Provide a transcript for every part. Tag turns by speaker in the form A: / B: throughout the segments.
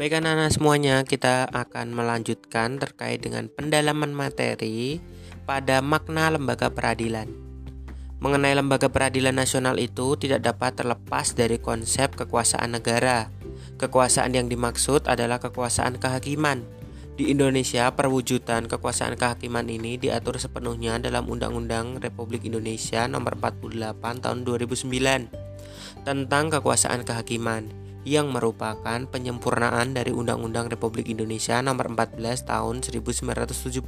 A: Baik anak-anak semuanya, kita akan melanjutkan terkait dengan pendalaman materi pada makna lembaga peradilan. Mengenai lembaga peradilan nasional itu tidak dapat terlepas dari konsep kekuasaan negara. Kekuasaan yang dimaksud adalah kekuasaan kehakiman. Di Indonesia, perwujudan kekuasaan kehakiman ini diatur sepenuhnya dalam Undang-Undang Republik Indonesia Nomor 48 Tahun 2009 tentang kekuasaan kehakiman yang merupakan penyempurnaan dari Undang-Undang Republik Indonesia Nomor 14 Tahun 1970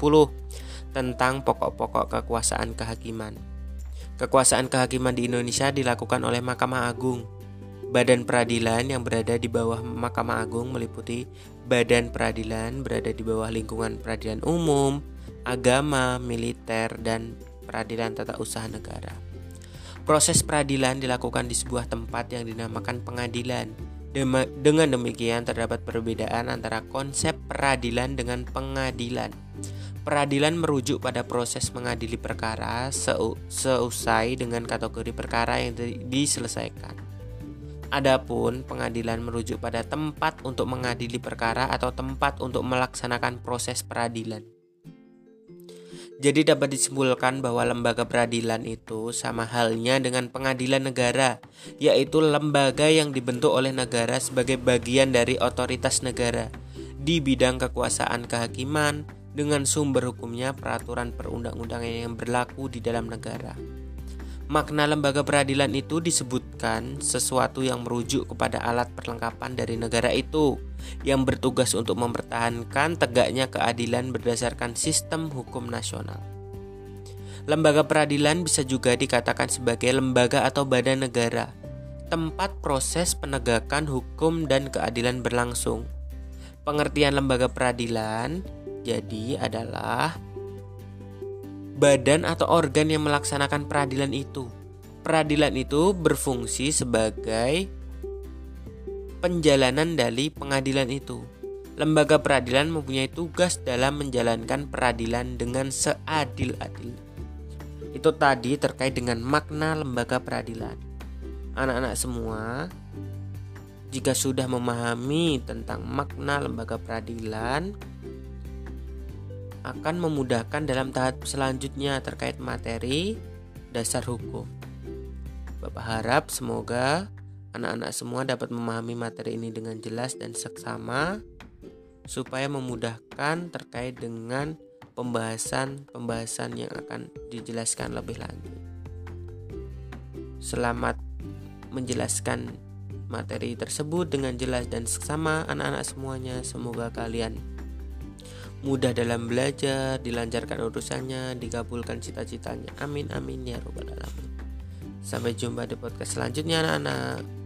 A: tentang pokok-pokok kekuasaan kehakiman. Kekuasaan kehakiman di Indonesia dilakukan oleh Mahkamah Agung. Badan peradilan yang berada di bawah Mahkamah Agung meliputi badan peradilan berada di bawah lingkungan peradilan umum, agama, militer, dan peradilan tata usaha negara. Proses peradilan dilakukan di sebuah tempat yang dinamakan pengadilan. Dengan demikian terdapat perbedaan antara konsep peradilan dengan pengadilan. Peradilan merujuk pada proses mengadili perkara seusai dengan kategori perkara yang diselesaikan. Adapun pengadilan merujuk pada tempat untuk mengadili perkara atau tempat untuk melaksanakan proses peradilan. Jadi dapat disimpulkan bahwa lembaga peradilan itu sama halnya dengan pengadilan negara, yaitu lembaga yang dibentuk oleh negara sebagai bagian dari otoritas negara di bidang kekuasaan kehakiman dengan sumber hukumnya peraturan perundang-undangan yang berlaku di dalam negara. Makna lembaga peradilan itu disebutkan sesuatu yang merujuk kepada alat perlengkapan dari negara itu yang bertugas untuk mempertahankan tegaknya keadilan berdasarkan sistem hukum nasional. Lembaga peradilan bisa juga dikatakan sebagai lembaga atau badan negara, tempat proses penegakan hukum dan keadilan berlangsung. Pengertian lembaga peradilan jadi adalah badan atau organ yang melaksanakan peradilan itu. Peradilan itu berfungsi sebagai penjalanan dari pengadilan itu. Lembaga peradilan mempunyai tugas dalam menjalankan peradilan dengan seadil-adil. Itu tadi terkait dengan makna lembaga peradilan. Anak-anak semua, jika sudah memahami tentang makna lembaga peradilan, akan memudahkan dalam tahap selanjutnya terkait materi dasar hukum. Bapak harap semoga anak-anak semua dapat memahami materi ini dengan jelas dan seksama supaya memudahkan terkait dengan pembahasan-pembahasan yang akan dijelaskan lebih lanjut. Selamat menjelaskan materi tersebut dengan jelas dan seksama anak-anak semuanya. Semoga kalian mudah dalam belajar, dilancarkan urusannya, dikabulkan cita-citanya. Amin amin ya robbal alamin. Sampai jumpa di podcast selanjutnya anak-anak.